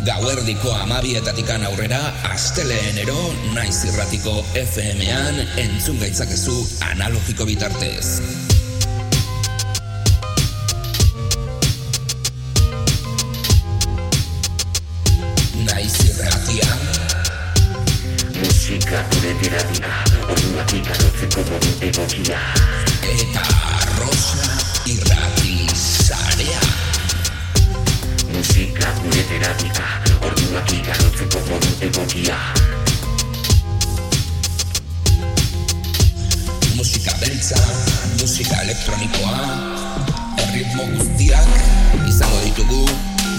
Gauerdiko amabietatikan aurrera, asteleenero naiz irratiko FM-an entzun gaitzakezu analogiko bitartez. Naiz irratia. Musika gure terapia, orduak ikarotzeko modu egokia. Eta Rosa irrati Musika gure terapia, orduak ikarotzeko modu egokia. Musika beltza, musika elektronikoa, erritmo guztiak izango ditugu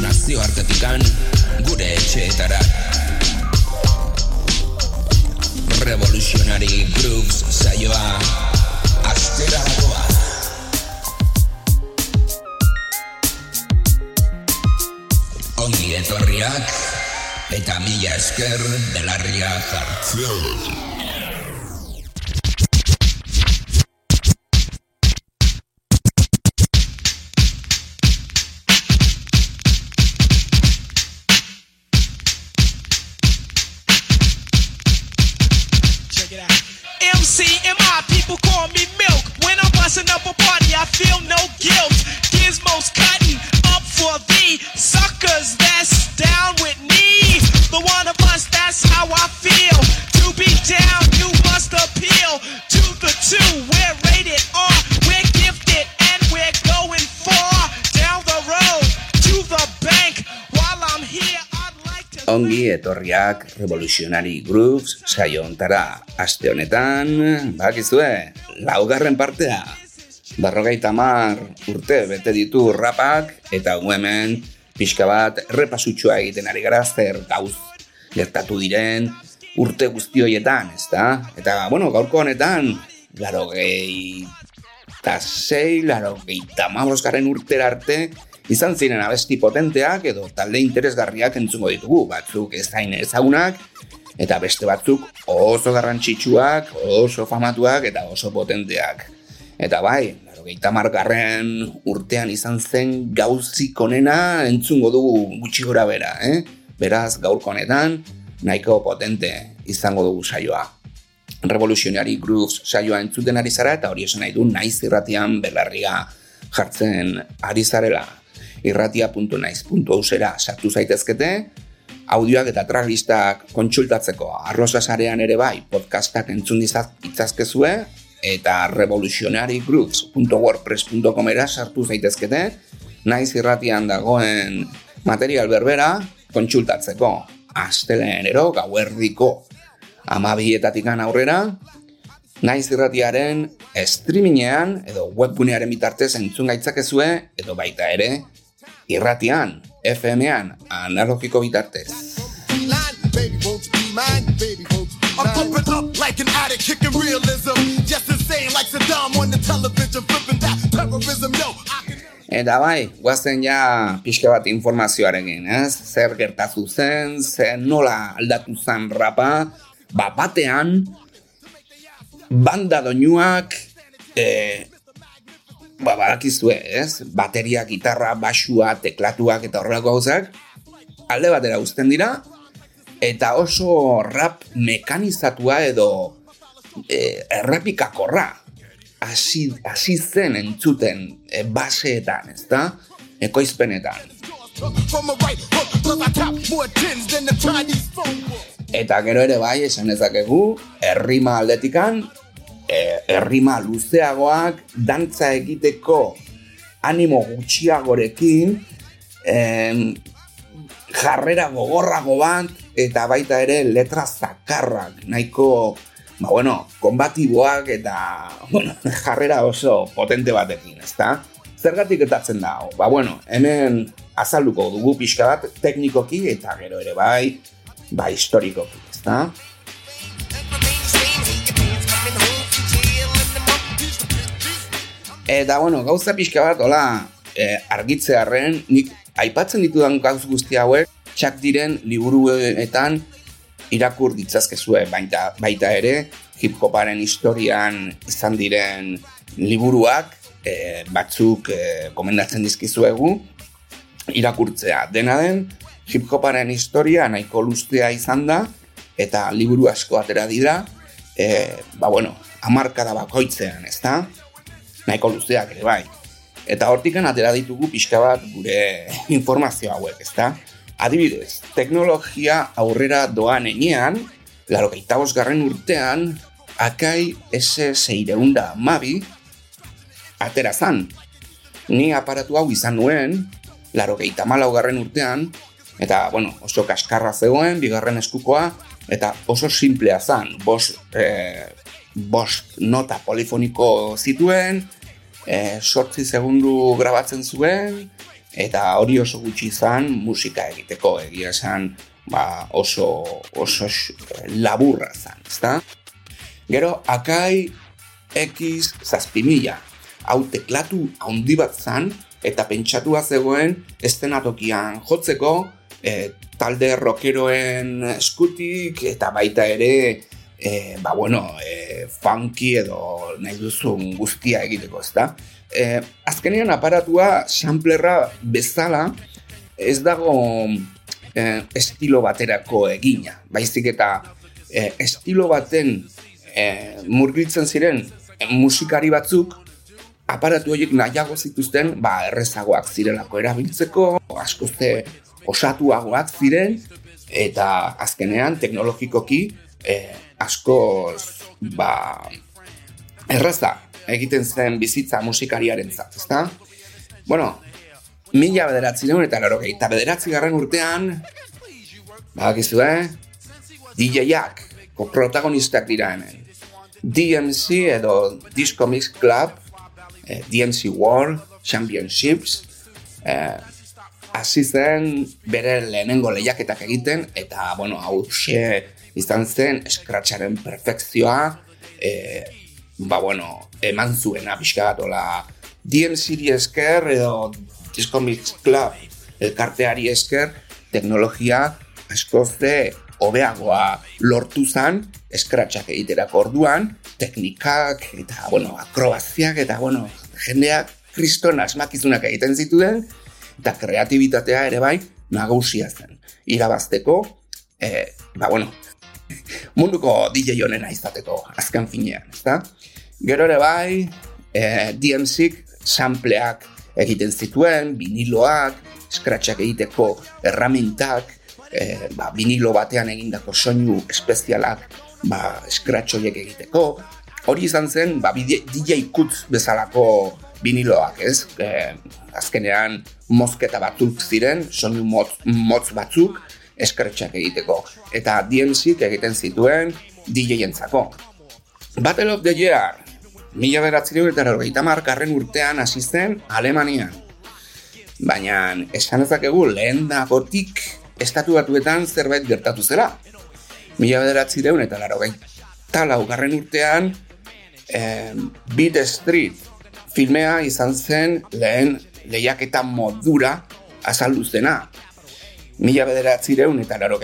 nazioartetikan gure etxeetara. Revolutionary Grooves saioa astera dagoa. Etorriak eta mila esker belarria jartzen. Ongi etorriak Revolutionary Grooves saio ontara aste honetan, bakizue, laugarren partea. Barrogeita mar urte bete ditu rapak eta hemen pixka bat repasutxoa egiten ari gara zer gauz gertatu diren urte guzti horietan, ezta? Eta, bueno, gaurko honetan, laro gehi eta sei, laro gehieta garen urtera arte, izan ziren abesti potenteak edo talde interesgarriak entzungo ditugu, batzuk ez zain ezagunak, eta beste batzuk oso garrantzitsuak, oso famatuak eta oso potenteak. Eta bai, laro garren urtean izan zen gauzik onena entzungo dugu gutxi gora bera, eh? Beraz, gaurko honetan, nahiko potente izango dugu saioa. Revolutionary Grooves saioa entzuten ari zara eta hori esan nahi du naiz irratian belarria jartzen ari zarela. irratia.naiz.eusera sartu zaitezkete, audioak eta traglistak kontsultatzeko. Arrosa sarean ere bai podcastak entzun dizaz- ditzazkezue eta revolutionarygrooves.wordpress.com era sartu zaitezkete, naiz irratian dagoen material berbera kontsultatzeko. Astelenero gauerdiko amabietatikan aurrera, naiz irratiaren streamingean edo webgunearen bitartez entzun gaitzakezue edo baita ere irratian, FM-ean, analogiko bitartez. I'm pumping up like an addict, kicking realism. Just insane like Saddam on the television, flipping that terrorism. No, I can. Eta bai, guazen ja pixka bat informazioarekin, ez? Zer gertatu zen, zer nola aldatu zen rapa, ba batean, banda doinuak, e, ba badakizue, ez? Bateria, gitarra, basua, teklatuak eta horrelako gauzak, alde batera uzten dira, eta oso rap mekanizatua edo e, errepikakorra hasi hasi zen entzuten e, baseetan, ezta? Ekoizpenetan. From a right hook, plus I tap more tins than the Chinese phone book. Eta gero ere bai, esan dezakegu, errima aldetikan, errima luzeagoak, dantza egiteko animo gutxiagorekin, em, jarrera gogorrago bat, eta baita ere letra zakarrak, nahiko, ba bueno, kombatiboak eta, bueno, jarrera oso potente batekin, ezta? Zergatik etatzen da, ba bueno, hemen azalduko dugu pixka bat teknikoki eta gero ere bai, ba historikoki, ezta? Eta, bueno, gauza pixka bat, hola, e, argitzearren, nik aipatzen ditudan gauz guzti hauek, txak diren liburuetan irakur ditzazkezue, baita, baita ere, hip hoparen historian izan diren liburuak, e, batzuk e, komendatzen dizkizuegu, irakurtzea. Dena den, hip-hoparen historia nahiko luztea izan da, eta liburu asko atera dira, e, ba bueno, amarkada bakoitzean, ez da? Nahiko luzeak ere bai. Eta hortikan atera ditugu pixka bat gure informazio hauek, ez da? Adibidez, teknologia aurrera doan enean, laro garren urtean, akai ese zeireunda mabi, atera zan. Ni aparatu hau izan nuen, laro garren urtean, eta, bueno, oso kaskarra zegoen, bigarren eskukoa, eta oso simplea zan, bost, e, bost nota polifoniko zituen, e, sortzi segundu grabatzen zuen, eta hori oso gutxi izan musika egiteko, egia esan ba, oso, oso laburra zan, ezta? Gero, akai X zazpimila, hau teklatu handi bat zan, eta pentsatua zegoen estenatokian jotzeko, e, talde rockeroen eskutik eta baita ere e, ba bueno, e, funky edo nahi duzun guztia egiteko, ezta? E, azkenean aparatua samplerra bezala ez dago e, estilo baterako egina, baizik eta e, estilo baten e, murgiltzen ziren musikari batzuk aparatu horiek nahiago zituzten ba, errezagoak zirelako erabiltzeko, askoze osatuagoak ziren eta azkenean teknologikoki eh, askoz ba, erraza egiten zen bizitza musikariaren zat, ezta? Bueno, mila bederatzi deun eta laro eta bederatzi garren urtean, badakizu, eh? DJ-ak, protagonistak dira hemen. DMC edo Disco Mix Club, eh, DMC World Championships, eh, hasi zen bere lehenengo lehiaketak egiten eta bueno, hau izan zen eskratxaren perfekzioa e, ba bueno, eman zuena pixka bat ola DMC esker edo Disco Mix Club elkarteari esker teknologia askoze hobeagoa lortu zen eskratxak egiterako orduan teknikak eta bueno, akrobaziak eta bueno, jendeak kriston asmakizunak egiten zituen eta kreatibitatea ere bai nagusia zen. Irabazteko, e, ba bueno, munduko DJ honena izateko azken finean, ezta? Gero ere bai, e, DMC-k sampleak egiten zituen, viniloak, scratchak egiteko erramintak, e, ba, vinilo batean egindako soinu espezialak ba, scratch egiteko. Hori izan zen, ba, DJ Kutz bezalako viniloak, ez? E, azkenean mozketa batzuk ziren, sonu motz, motz batzuk eskertxak egiteko. Eta dmc egiten zituen DJ-entzako. Battle of the Year, mila beratzen eta horreita markarren urtean hasi zen Alemanian. Baina esan ezakegu lehen dagotik estatu batuetan zerbait gertatu zela. Mila beratzen eta laro talau garren urtean eh, Beat Street filmea izan zen lehen lehiaketa modura azaldu zena. Mila bederatzireun eta laro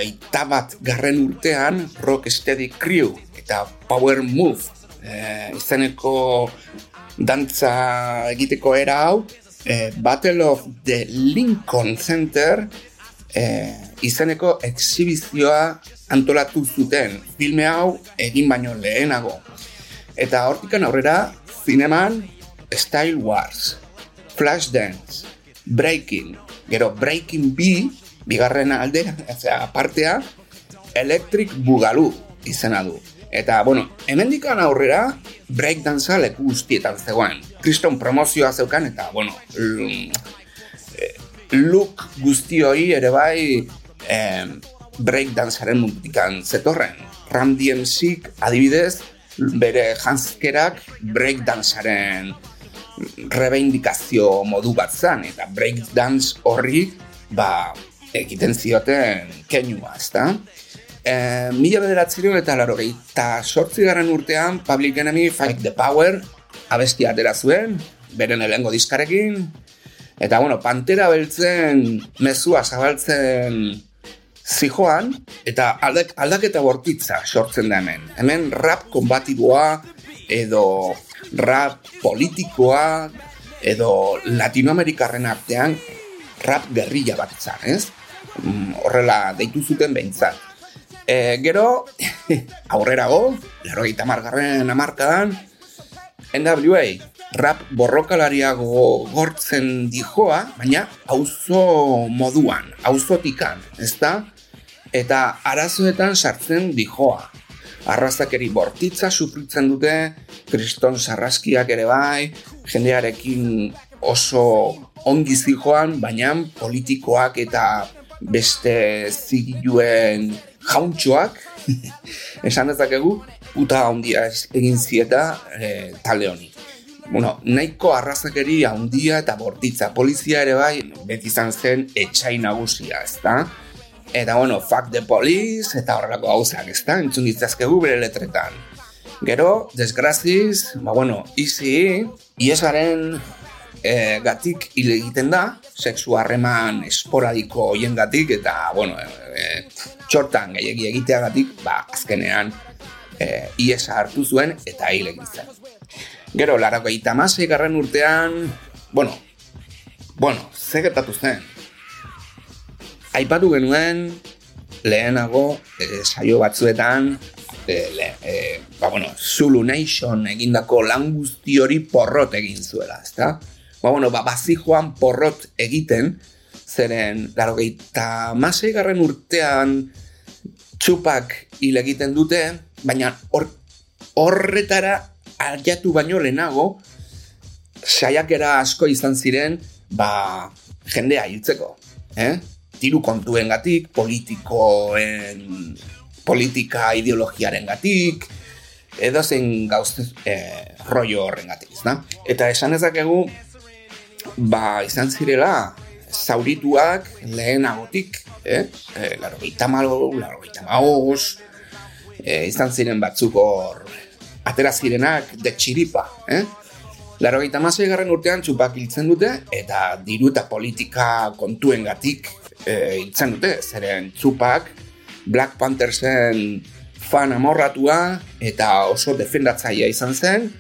bat garren urtean Rock Steady Crew eta Power Move e, izeneko dantza egiteko era hau e, Battle of the Lincoln Center e, izeneko exhibizioa antolatu zuten filme hau egin baino lehenago. Eta hortikan aurrera, zineman Style Wars, Flashdance, Breaking, gero Breaking B, bigarren aldera, ozera, partea, Electric Boogaloo izena du. Eta, bueno, hemendikan aurrera, breakdancea leku guztietan zegoen. Kriston promozioa zeukan, eta, bueno, look guztioi ere bai eh, breakdancearen mundikan zetorren. Ram DMC adibidez, bere janskerak breakdancearen rebeindikazio modu bat zan, eta breakdance horri, ba, egiten zioten kenua, ezta? E, mila bederatzero eta laro eta sortzi garen urtean, Public Enemy Fight the Power, abestia atera zuen, beren elengo diskarekin, eta, bueno, pantera beltzen, mezua zabaltzen zijoan, eta aldak, aldaketa bortitza sortzen da hemen. Hemen rap konbatiboa, edo rap politikoa edo latinoamerikarren artean rap gerrilla bat izan, ez? Horrela deitu zuten behintzat. E, gero, aurrerago, laro gaita margarren amarkadan, NWA, rap borrokalariago gortzen dijoa, baina auzo moduan, auzotikan, ezta? Eta arazoetan sartzen dijoa. Arrazakeri bortitza sufritzen dute, kriston sarraskiak ere bai, jendearekin oso ongi zijoan, baina politikoak eta beste zigiluen jauntxoak, esan dezakegu, puta handia egin zieta e, talde honi. Bueno, nahiko arrazakeri handia eta bortitza. Polizia ere bai, beti izan zen etxai nagusia, ezta? Eta, bueno, fuck the police, eta horrelako gauzak, ezta? Entzun ditzazkegu bere letretan. Gero, desgraziz, ba, bueno, izi, iesaren e, gatik hile egiten da, sexu harreman esporadiko hoien gatik, eta, bueno, e, txortan gehiagi egiteagatik, ba, azkenean, e, iesa hartu zuen, eta hile egin. Gero, larako eta garren urtean, bueno, bueno, zegetatu zen. Aipatu genuen, lehenago, e, saio batzuetan, e, le, e, ba, bueno, Zulu Nation egindako lan guzti hori porrot egin zuela, ezta? Ba, bueno, ba, bazi joan porrot egiten, zeren, laro gehieta masei garren urtean txupak hil egiten dute, baina hor, horretara aliatu baino lehenago, saiakera asko izan ziren, ba, jendea hiltzeko, eh? Tiru kontuen gatik, politikoen, politika ideologiaren gatik, edo zen gauz eh, rollo horren gatik, Eta esan ezakegu, ba, izan zirela, zaurituak lehen agotik, eh? E, laro gaita laro gaita e, izan ziren batzuk hor, atera zirenak, de txiripa, eh? Laro gaita garren urtean txupak hiltzen dute, eta diru eta politika kontuen gatik e, hiltzen dute, zeren txupak Black Panthersen fan amorratua eta oso defendatzaia izan zen,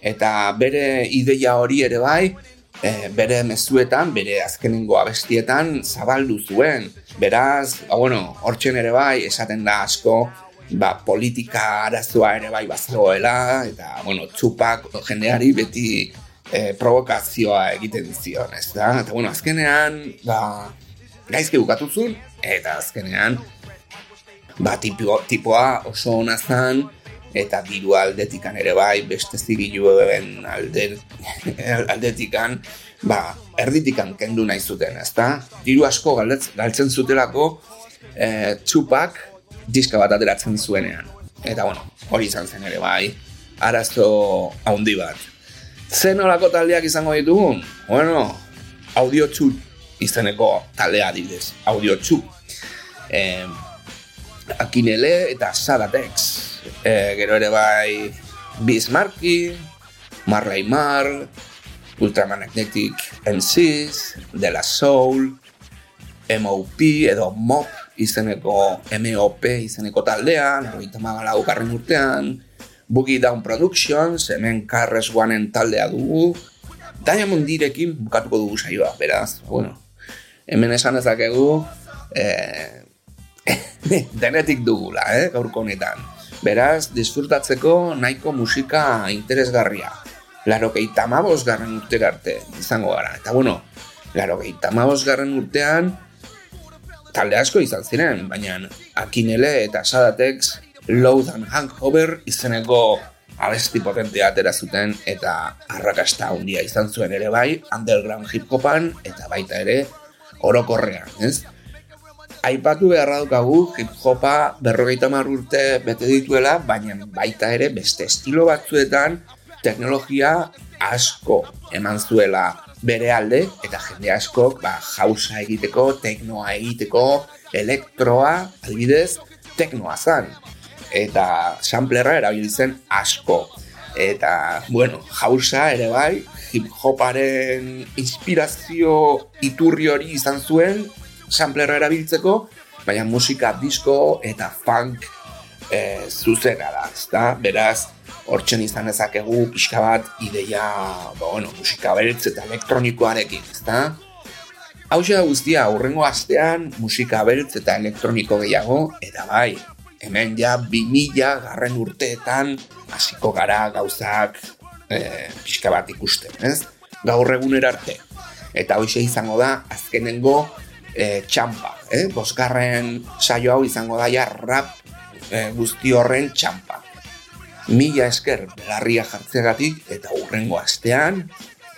eta bere ideia hori ere bai, e, bere mezuetan, bere azkenengo abestietan zabaldu zuen. Beraz, ba, bueno, hortzen ere bai, esaten da asko, ba, politika arazoa ere bai bazegoela, eta, bueno, txupak jendeari beti e, provokazioa egiten zion, ez da? Eta, bueno, azkenean, ba, gaizke bukatu zuen, eta azkenean, ba, tipo, tipoa oso hona zan, eta diru aldetikan ere bai, beste zigiluen alde, aldetikan, ba, erditikan kendu nahi zuten, ezta? Diru asko galdetz, galtzen zutelako e, txupak diska bat ateratzen zuenean. Eta, bueno, hori izan zen ere bai, arazo haundi bat. Zen olako taldeak izango ditugun? Bueno, audio txut izeneko taldea didez, audio txut. Eh, Akinele eta Sadatex e, gero ere bai Bismarcky, Marley Mar, Ultramagnetic MCs, De La Soul, MOP edo MOP izeneko MOP izeneko taldean, hori tamagala ukarren urtean, Boogie Down Productions, hemen Carres Oneen taldea dugu, Diamond Direkin bukatuko dugu saioa, beraz, bueno, hemen esan ezakegu, eh, denetik dugula, eh, gaurko honetan. Beraz, disfrutatzeko nahiko musika interesgarria. Laro gehieta garren urtera arte izango gara. Eta bueno, laro gehieta garren urtean talde asko izan ziren, baina Akinele eta Sadatex Load and Hangover izeneko abesti potentea atera zuten eta arrakasta handia izan zuen ere bai, underground hip hopan eta baita ere orokorrean, ez? Aipatu beharra dukagu hip hopa berrogeita urte bete dituela, baina baita ere beste estilo batzuetan teknologia asko eman zuela bere alde, eta jende asko ba, jausa egiteko, teknoa egiteko, elektroa, albidez, teknoa zan. Eta samplerra erabiltzen asko. Eta, bueno, jausa ere bai, hip hoparen inspirazio iturri hori izan zuen, samplerra erabiltzeko, baina musika disko eta funk e, zuzena da, ezta? Beraz, hortzen izan ezakegu pixka bat ideia, ba, bueno, musika bertz eta elektronikoarekin, ezta? Hau da guztia aurrengo astean musika beltz eta elektroniko gehiago, eta bai, hemen ja 2000 garren urteetan hasiko gara gauzak e, pixka bat ikusten, ez? Gaur eguner arte. Eta hoxe izango da, azkenengo e, txampa, eh? Bosgarren saio hau izango da ja rap e, guzti horren txampa. Mila esker belarria jartzegatik eta urrengo astean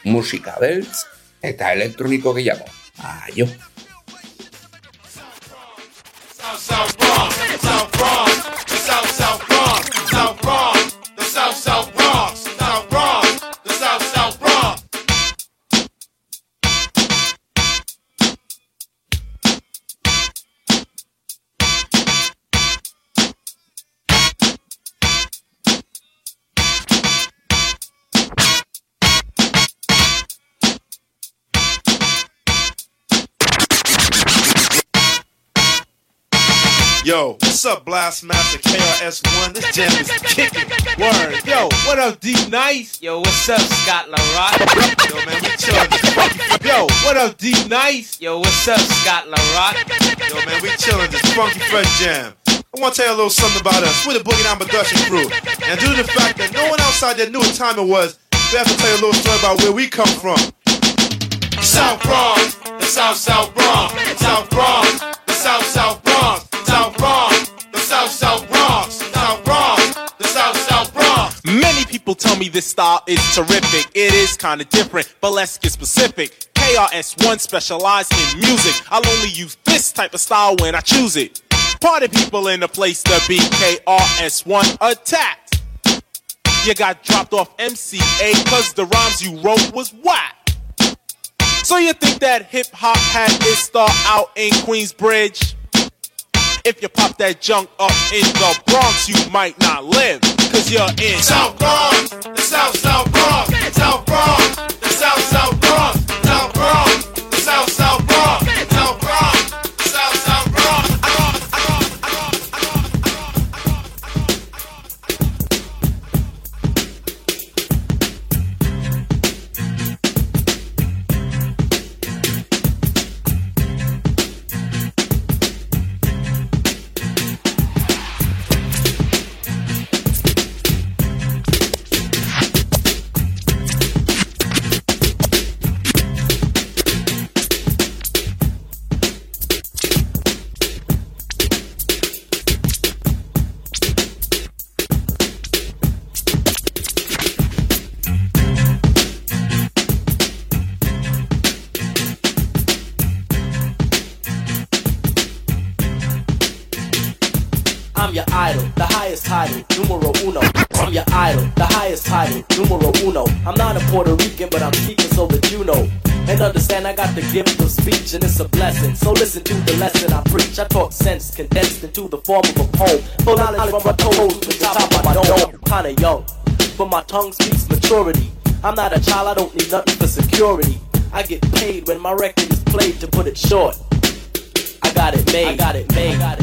musika beltz eta elektroniko gehiago. Aio! South South South what's up, Blast Master KRS1? This jam is kicking. Word. Yo, what up, D Nice? Yo, what's up, Scott LaRock? Yo, man, we chillin' this funky. Yo, what up, D Nice? Yo, what's up, Scott LaRock? Yo, man, we chillin' this funky fresh jam. I want to tell you a little something about us. We're the Boogie Down Production crew. And due to the fact that no one outside there knew what time it was, we have to tell you a little story about where we come from. South Bronx, the South South Bronx, South Bronx, people tell me this style is terrific. It is kinda different, but let's get specific. KRS1 specialize in music. I'll only use this type of style when I choose it. Party people in the place to be KRS1 attacked. You got dropped off MCA cause the rhymes you wrote was whack. So you think that hip hop had its start out in Queensbridge? If you pop that junk up in the Bronx, you might not live, cause you're in South Bronx, the South South Bronx, form of a poem. Full knowledge from my toes to the top of my dome. Kinda young, but my tongue speaks maturity. I'm not a child, I don't need nothing for security. I get paid when my record is played to put it short. I got it made. I got it made. I got it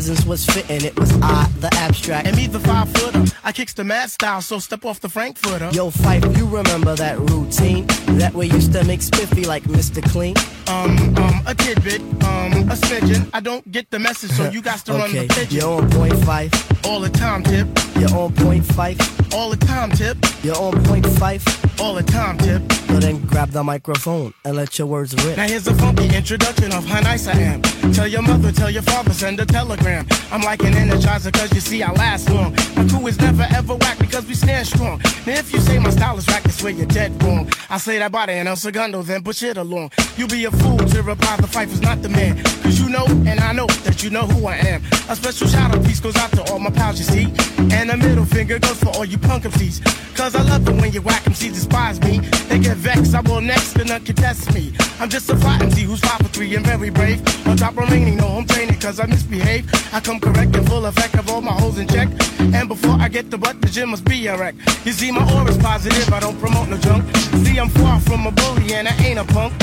presence was fitting. It was I, the abstract. And me, the five footer. I kicks the mad style, so step off the Frankfurter. Yo, Fife, you remember that routine? That way used to make spiffy like Mr. Clean? Um, um, a tidbit, um, a smidgen. I don't get the message, so you got to run okay, the pigeon. you're on point five. All the time, tip. You're on point five. All the time, tip. You're on point five. All the time, tip. So then grab the microphone and let your words rip. Now here's a funky introduction of how nice I am. Tell your mother, tell your father, send a telegram. I'm like an energizer cause you see I last long. My crew is never ever whack because we stand strong. Now if you say my style is whack, that's where you're dead wrong. I say that body and El Segundo, then push it along. You be a fool to reply the fight is not the man. Cause you know, and I know that you know who I am. A special shout out piece goes out to all my pals, you see. And a middle finger goes for all you punk MCs. Cause I love it when you whack MCs despise me. They get vexed, I will next, and none contest me. I'm just a fly MC who's five for three and very brave. On top remaining, no home training cause I misbehave. I come correct and full effect of all my holes in check. And before I get the butt, the gym must be a wreck. You see, my aura's positive, I don't promote no junk. See, I'm far from a bully and I ain't a punk.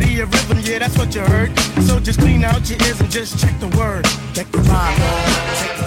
Rhythm, yeah, that's what you heard. So just clean out your ears and just check the word. Check the vibe.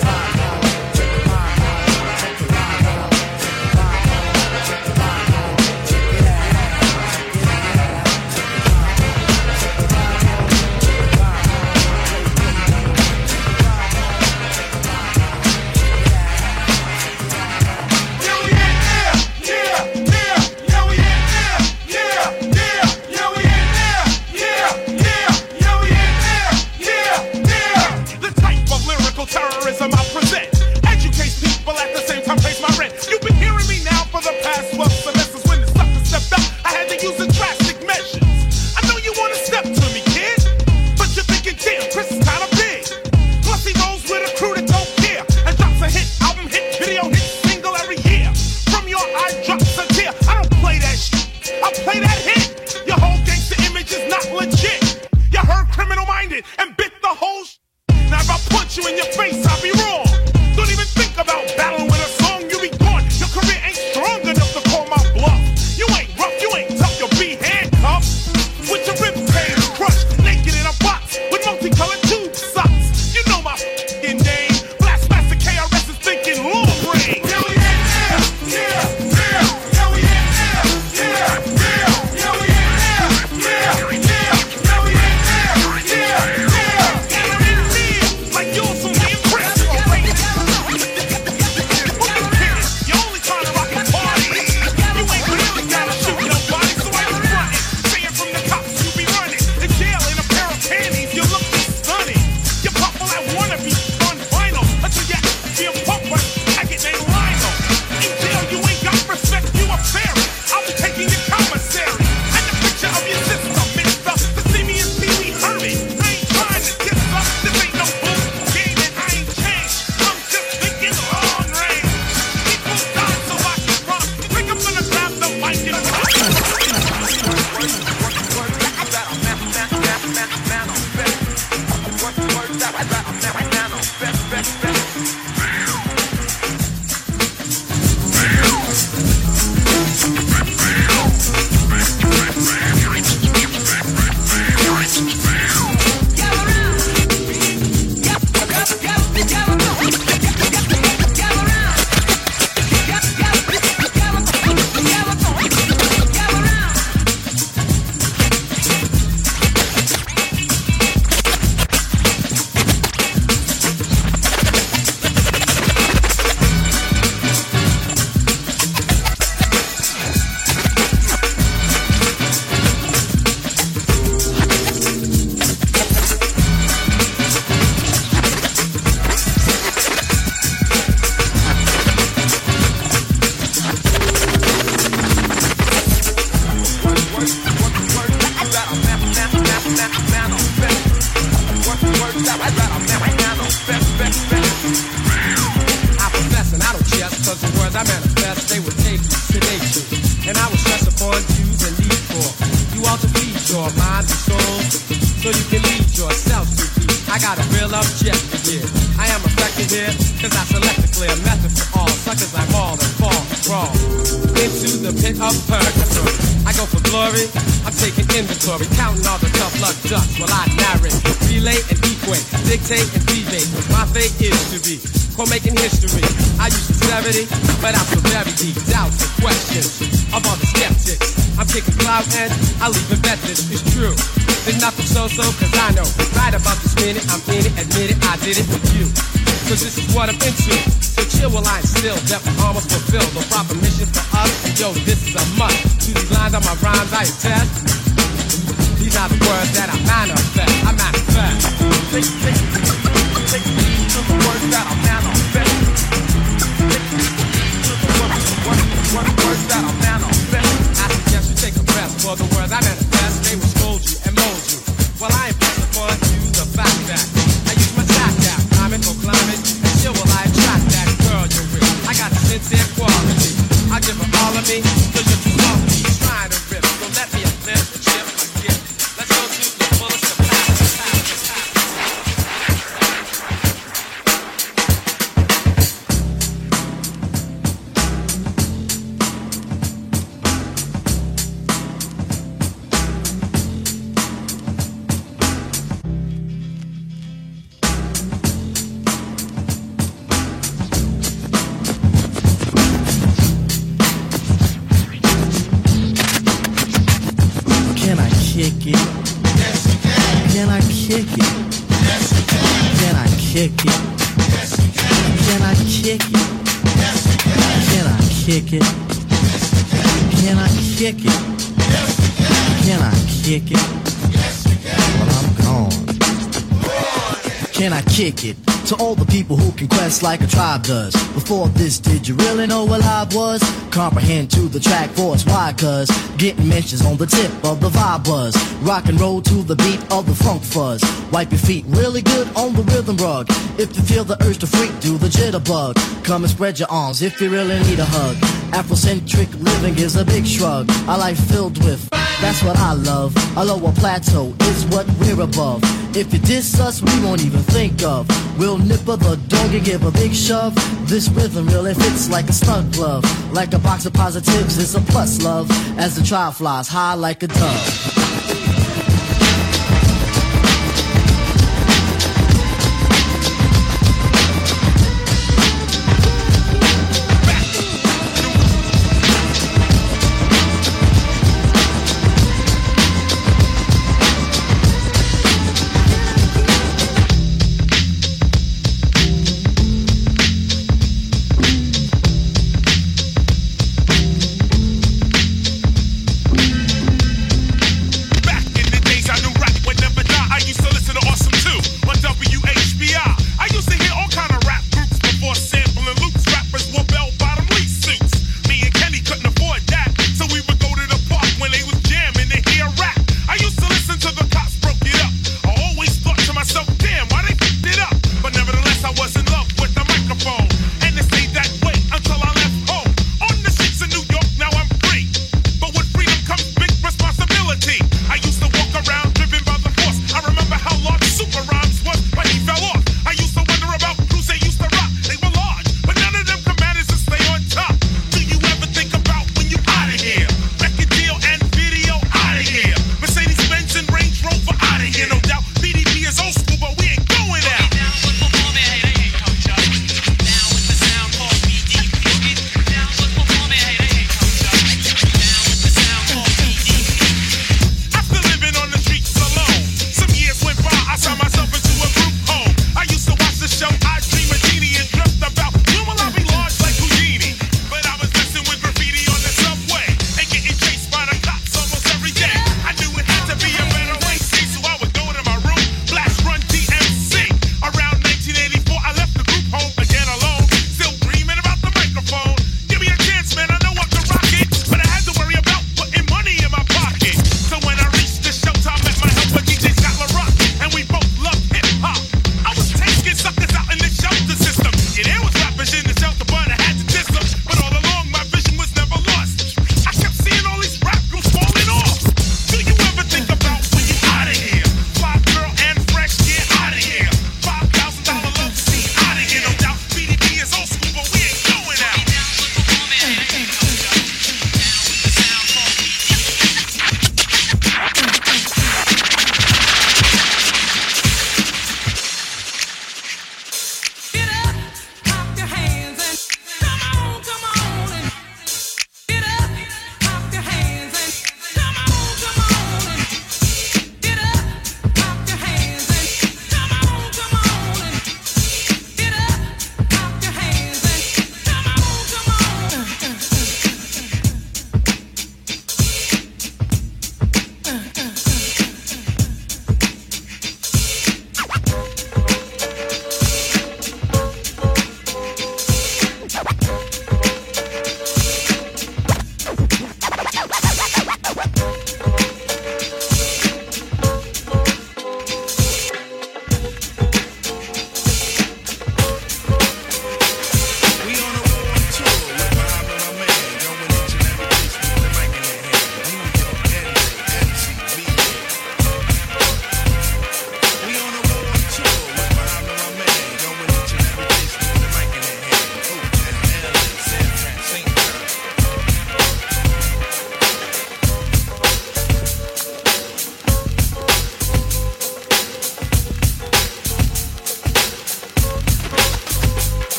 into. So chill while I'm still, deaf armors fulfill the proper mission for us. Yo, this is a must. To these lines on my rhymes I attest. These are the words that I manifest. I manifest. Take, take, take to the words that I manifest. Take to the words, words, words, that I manifest. I suggest you take a breath for the words I manifest. They will scold you and mold you. Well, I ain't pressing for you the fact that. see. Kick it? To all the people who can quest like a tribe does. Before this, did you really know what live was? Comprehend to the track force, why? Cause getting mentions on the tip of the vibe buzz. Rock and roll to the beat of the funk fuzz. Wipe your feet really good on the rhythm rug. If you feel the urge to freak, do the jitterbug. Come and spread your arms if you really need a hug. Afrocentric living is a big shrug. A life filled with, that's what I love. A lower plateau is what we're above. If you diss us, we won't even think of. We'll nipper the dog and give a big shove. This rhythm really fits like a snug glove. Like a box of positives, it's a plus love. As the trial flies high like a dove.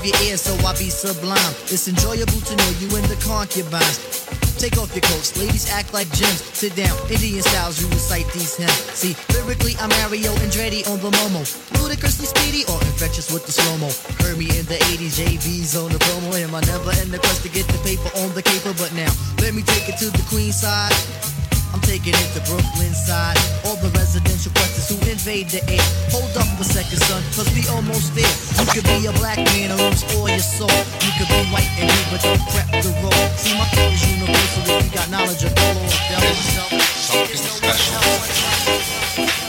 I be sublime. It's enjoyable to know you in the concubines. Take off your coats, ladies act like gems. Sit down, Indian styles, you recite these hymns. See, lyrically, I'm Mario Andretti on the Momo. Ludicrously speedy or infectious with the slow mo. Heard me in the 80s, JV's on the promo. Am I never in the quest to get the paper on the caper? But now, let me take it to the queen side. Taking it to Brooklyn side. All the residential questions who invade the air. Hold up a second, son, cause we almost there. You could be a black man or lose all your soul. You could be white and blue, but don't prep the road. See, my is universal if you got knowledge of color or devil. Something special.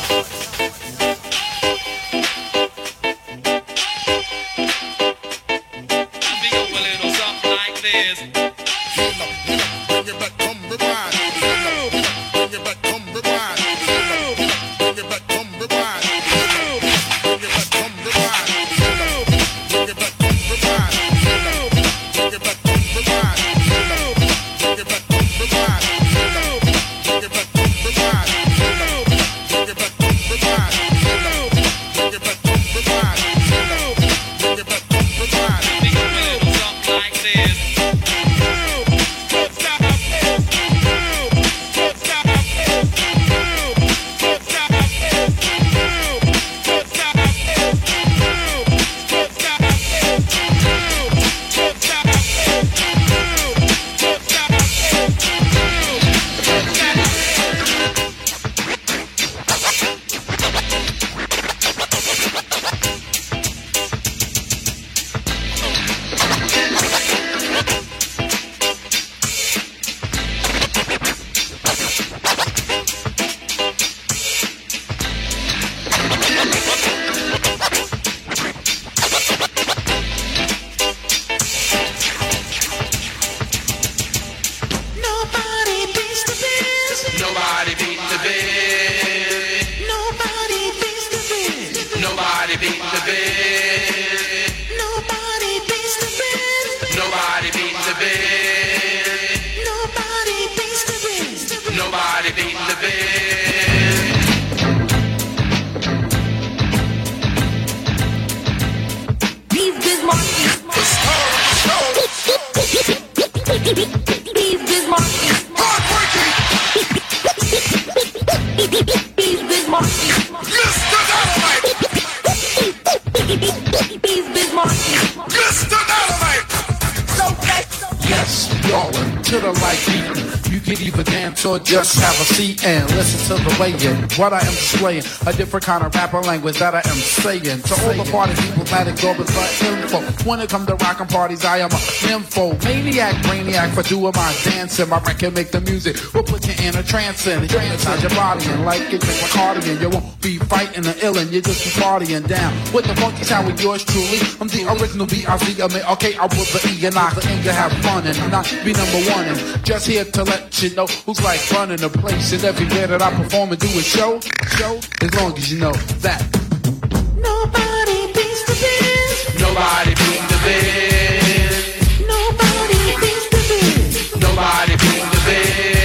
The way in what I am displaying. A different kind of rapper language that I am saying. To all the party people, Matic Gorbis for info. When it come to rockin' parties, I am a nympho. Maniac, brainiac for doing my dancing. My record make the music. We'll put you in a trance and hypnotize your body and like it, take my cardigan. You won't be fighting the ill and you just be partying down. With the funky sound with yours truly. I'm the original B-I-Z. I mean, okay, I put the E and I aim to have fun and not be number one. And just here to let you know who's like running the place. And everywhere that I perform and do a show, show, as long as you know that. Nobody beats the biz. Nobody beat the bid. Nobody beats the biz. Nobody beat the bid.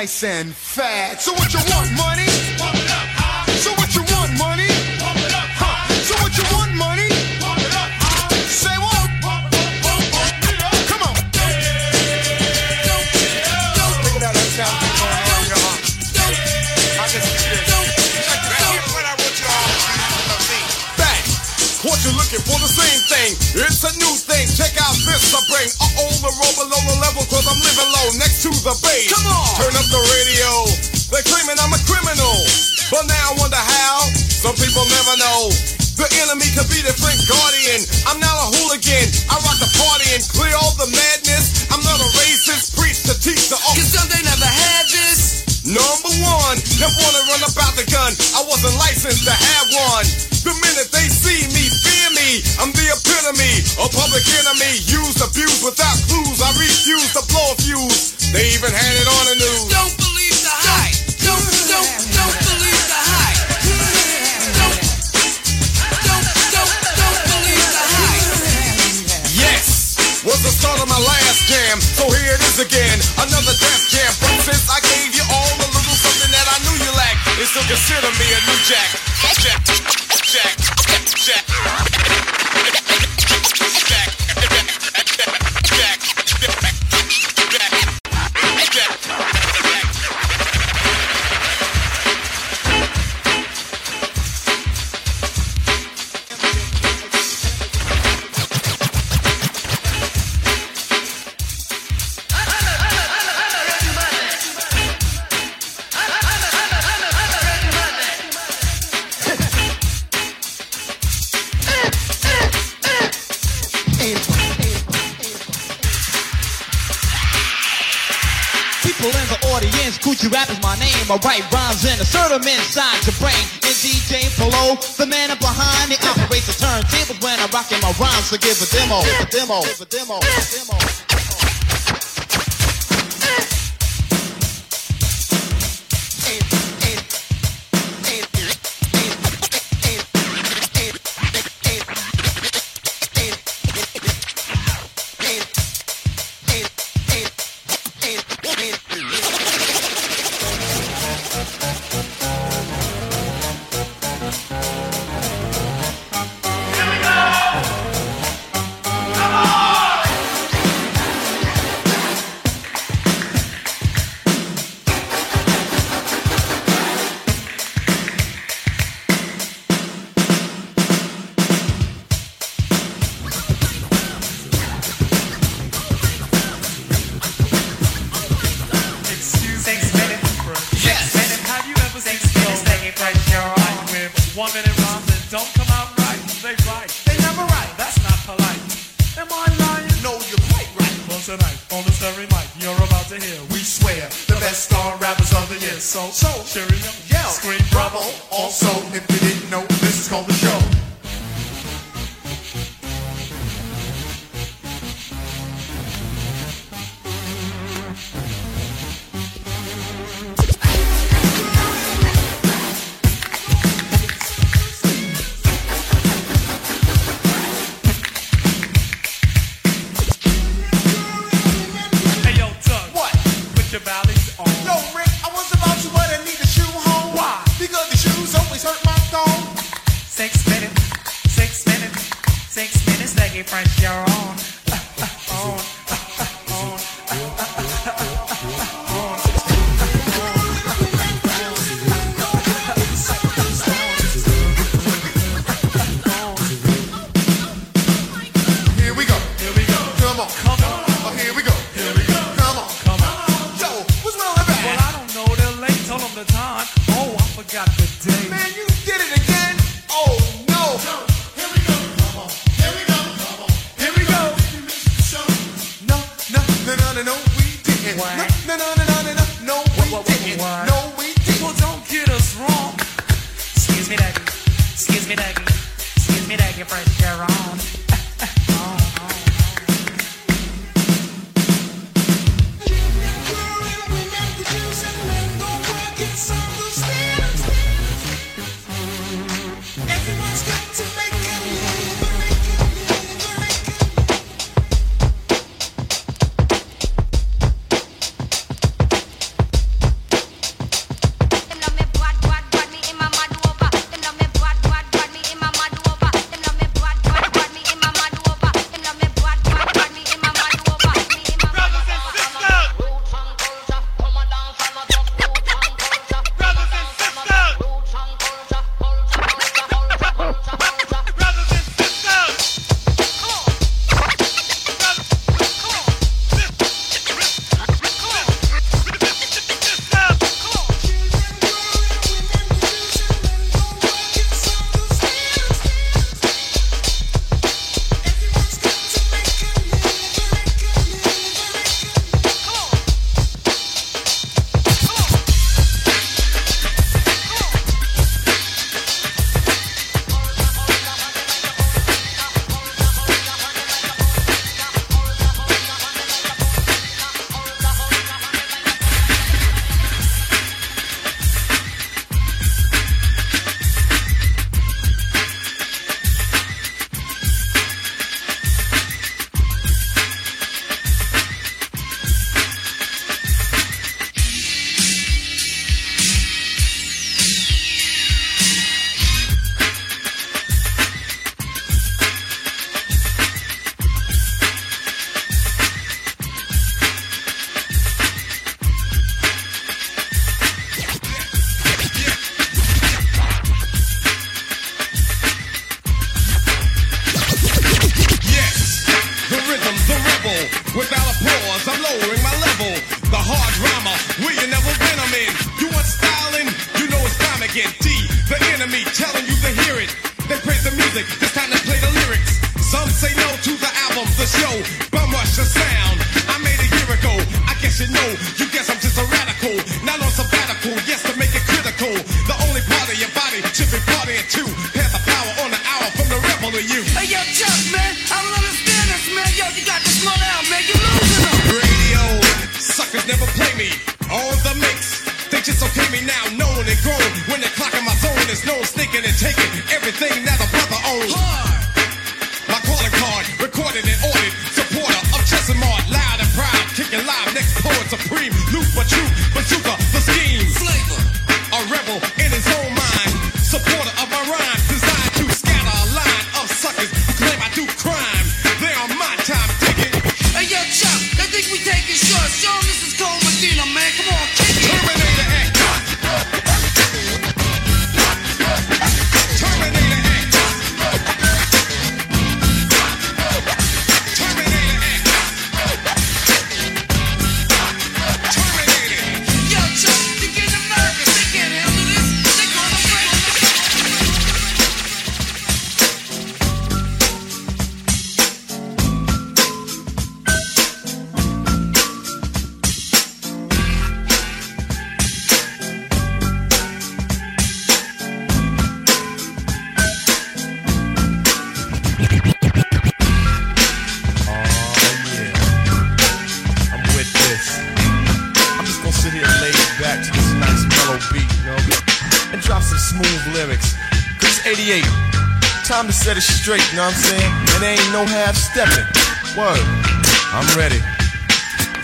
nice and fat. So what you want, money? Pump it up high. So what you want, money? Pump it up high. So what you want, money? Pump it up high. Say what? Pump, pump, pump, pump it up. Come on. Take it out of town. What you looking for? The same thing. It's a new thing. Check out this I bring. Uh oh, the roll below the level, cause I'm living next to the base. Come on. Turn up the radio. They're claiming I'm a criminal. But now I wonder how. Some people never know. The enemy could be the Frank Guardian. I'm not a hooligan. I rock the party and clear all the madness. I'm not a racist. Preach to teach the Cause some they never had this. Number one, never wanna run about the gun. I wasn't licensed to have one. The minute they see me, fear me. I'm the epitome of public enemy. Used, abused without clues. I refuse to a. They even had it on the news. Don't believe the hype. Don't, don't, don't believe the hype. Don't, don't, don't, don't believe the hype. Yes, was the start of my last jam. So here it is again, another death jam. But since I gave you all a little something that I knew you lacked, it's still consider me a new jack. Jack, Gucci rap is my name. I write rhymes and assert them inside your brain. And DJ Polo, the man up behind the operates the turntables when I rock in my rhymes. So give a demo, a demo, a demo, give a demo. Sound. I made a year ago. I guess you know. You guess I'm just a radical. Not on sabbatical, yes, to make it critical. The only part of your body should be partying too. Pass the power on the hour from the rebel to you. Hey, yo, Chuck, man, I don't understand this, man. Yo, you got to slow down, man. You losing them. Radio suckers never play me on the mix. They just okay me now, known and grown. When they're clocking my zone, is no straight, you know what I'm saying? And there ain't no half stepping. Word. I'm ready.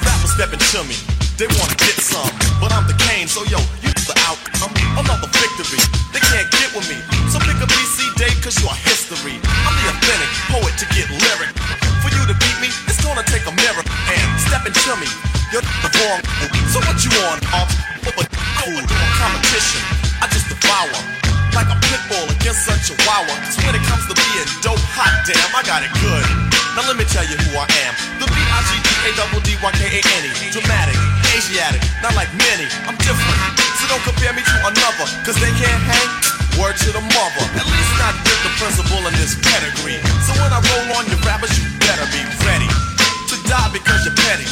Rappers stepping to me, they wanna get some, but I'm the cane, so yo, you the outcome, another victory. They can't get with me, so pick a BC day, cause you are history. I'm the authentic poet to get lyric. For you to beat me, it's gonna take a mirror and step into me. You're the wrong, so what you on, off? Over competition, I just devour. Like a pit bull against a chihuahua. So when it comes to being dope, hot damn, I got it good. Now let me tell you who I am. The B-I-G-D-A-D-D-Y-K-A-N-E. Dramatic, Asiatic, not like many. I'm different. So don't compare me to another, cause they can't hang. Word to the mother. At least not with the principal in this pedigree. So when I roll on your rappers, you better be ready to die because you're petty.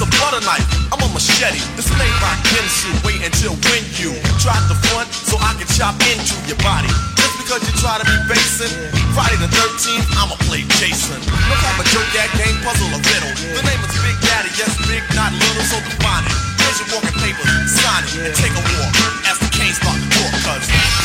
You're a butter knife. I'm a machete. This ain't rock Ginsu. Wait until when you try to front so I can chop into your body. Just because you try to be basing. Friday the 13th, I'ma play Jason. No type of joke, that game, puzzle, or riddle. The name is Big Daddy, yes, big, not little, so define it. Here's your walking paper, sign it, and take a walk. As the cane start to talk, cause I'm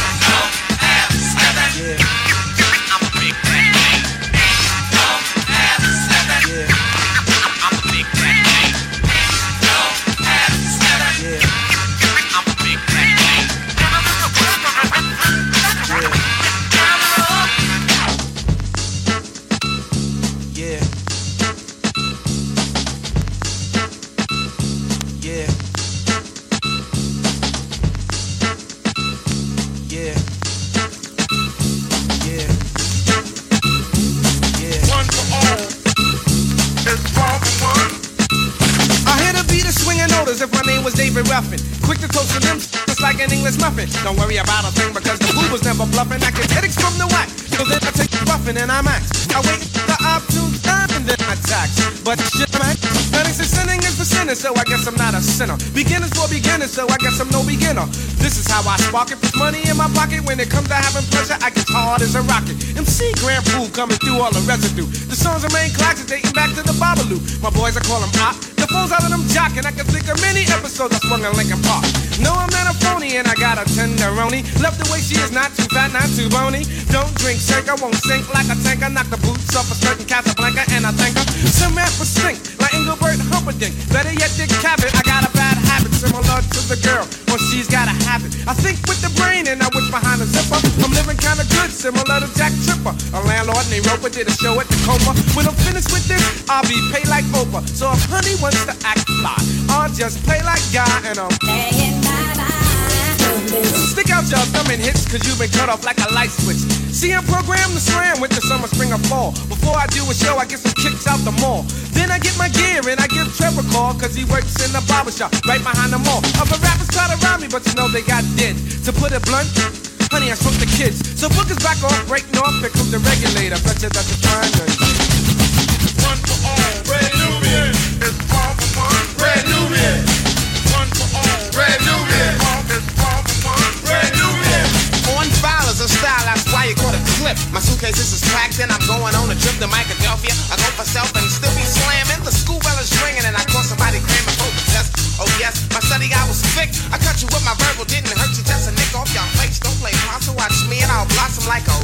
David Ruffin. Quick to toast to them just like an English muffin. Don't worry about a thing because the fool was never bluffing. I get headaches from the whack. So then I take the buffin' and I'm max. I wait the opportune time and then I tax. But shit, man, Phoenix is sinning is for sinners, so I guess I'm not a sinner. Beginners for beginners, so I guess I'm no beginner. This is how I spark it. Put money in my pocket. When it comes to having pleasure, I get hard as a rocket. MC Grand Pool coming through all the residue. The songs remain classics dating back to the Babalu. My boys, I call them op. The phones out jocking. I can think of many episodes I swung in Lincoln Park. No, I'm not a phony, and I got a tenderoni. Love the way she is, not too fat, not too bony. Don't drink shake, I won't sink like a tanker. Knock the boots off a certain Casablanca, and I thank her. Some for stink, like Engelbert Humperdinck. Better yet, Dick Cavett. I got a bad similar to the girl, when she's got a habit. I think with the brain, and I wish behind the zipper. I'm living kinda good, similar to Jack Tripper. A landlord named Roper did a show at the Copa. When I'm finished with this, I'll be paid like Oprah. So if honey wants to act fly, I'll just play like Guy, and I'm Stick out your thumb and hits, cause you've been cut off like a light switch. See, I'm programmed to slam with the summer, spring, or fall. Before I do a show, I get some kicks out the mall. Then I get my gear and I give Trevor a call, cause he works in the barber shop right behind the mall. Other rappers try to rob me, but you know they got dead. To put it blunt, honey, I smoke the kids. So book is back off, breaking off, here comes the regulator. Bet you that you're trying to. One for all. Red Nubian. It's all for one. Red Nubian. Clip. My suitcases is packed and I'm going on a trip to Philadelphia. I go for self and still be slamming. The school bell is ringing and I call somebody cramming for test. Oh yes, my study guy was thick. I cut you with my verbal, didn't hurt you, just a nick off your face. Don't play possum, watch me and I'll blossom like a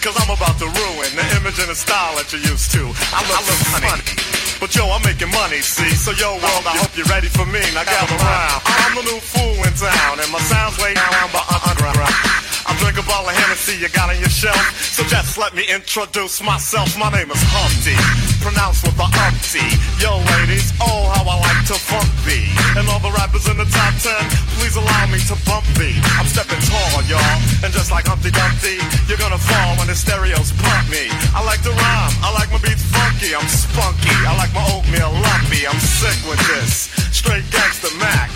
cause I'm about to ruin the image and the style that you're used to. I look, I look funny. But yo, I'm making money, see? So yo, world, I hope you're ready for me. Now gather around. I'm the new fool in town, and my sound's way down by underground. Uh-uh, I drink a bottle of Hennessy you got on your shelf. So just let me introduce myself. My name is Humpty, pronounced with the umpty. Yo, ladies, oh, how I like to funk thee. And all the rappers in the top ten, please allow me to bump thee. I'm stepping tall, y'all. And just like Humpty Dumpty, you're gonna fall when the stereos pump me. I like to rhyme, I like my beats funky, I'm spunky. I like my oatmeal lumpy, I'm sick with this. Straight gangster Mac.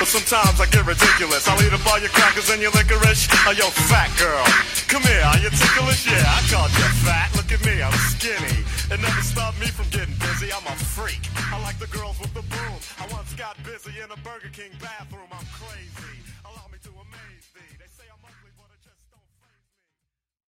But sometimes I get ridiculous. I'll eat up all your crackers and your licorice. Oh, yo, fat girl. Come here, are you ticklish? Yeah, I called you fat. Look at me, I'm skinny. It never stopped me from getting busy. I'm a freak. I like the girls with the boom. I once got busy in a Burger King bathroom. I'm crazy.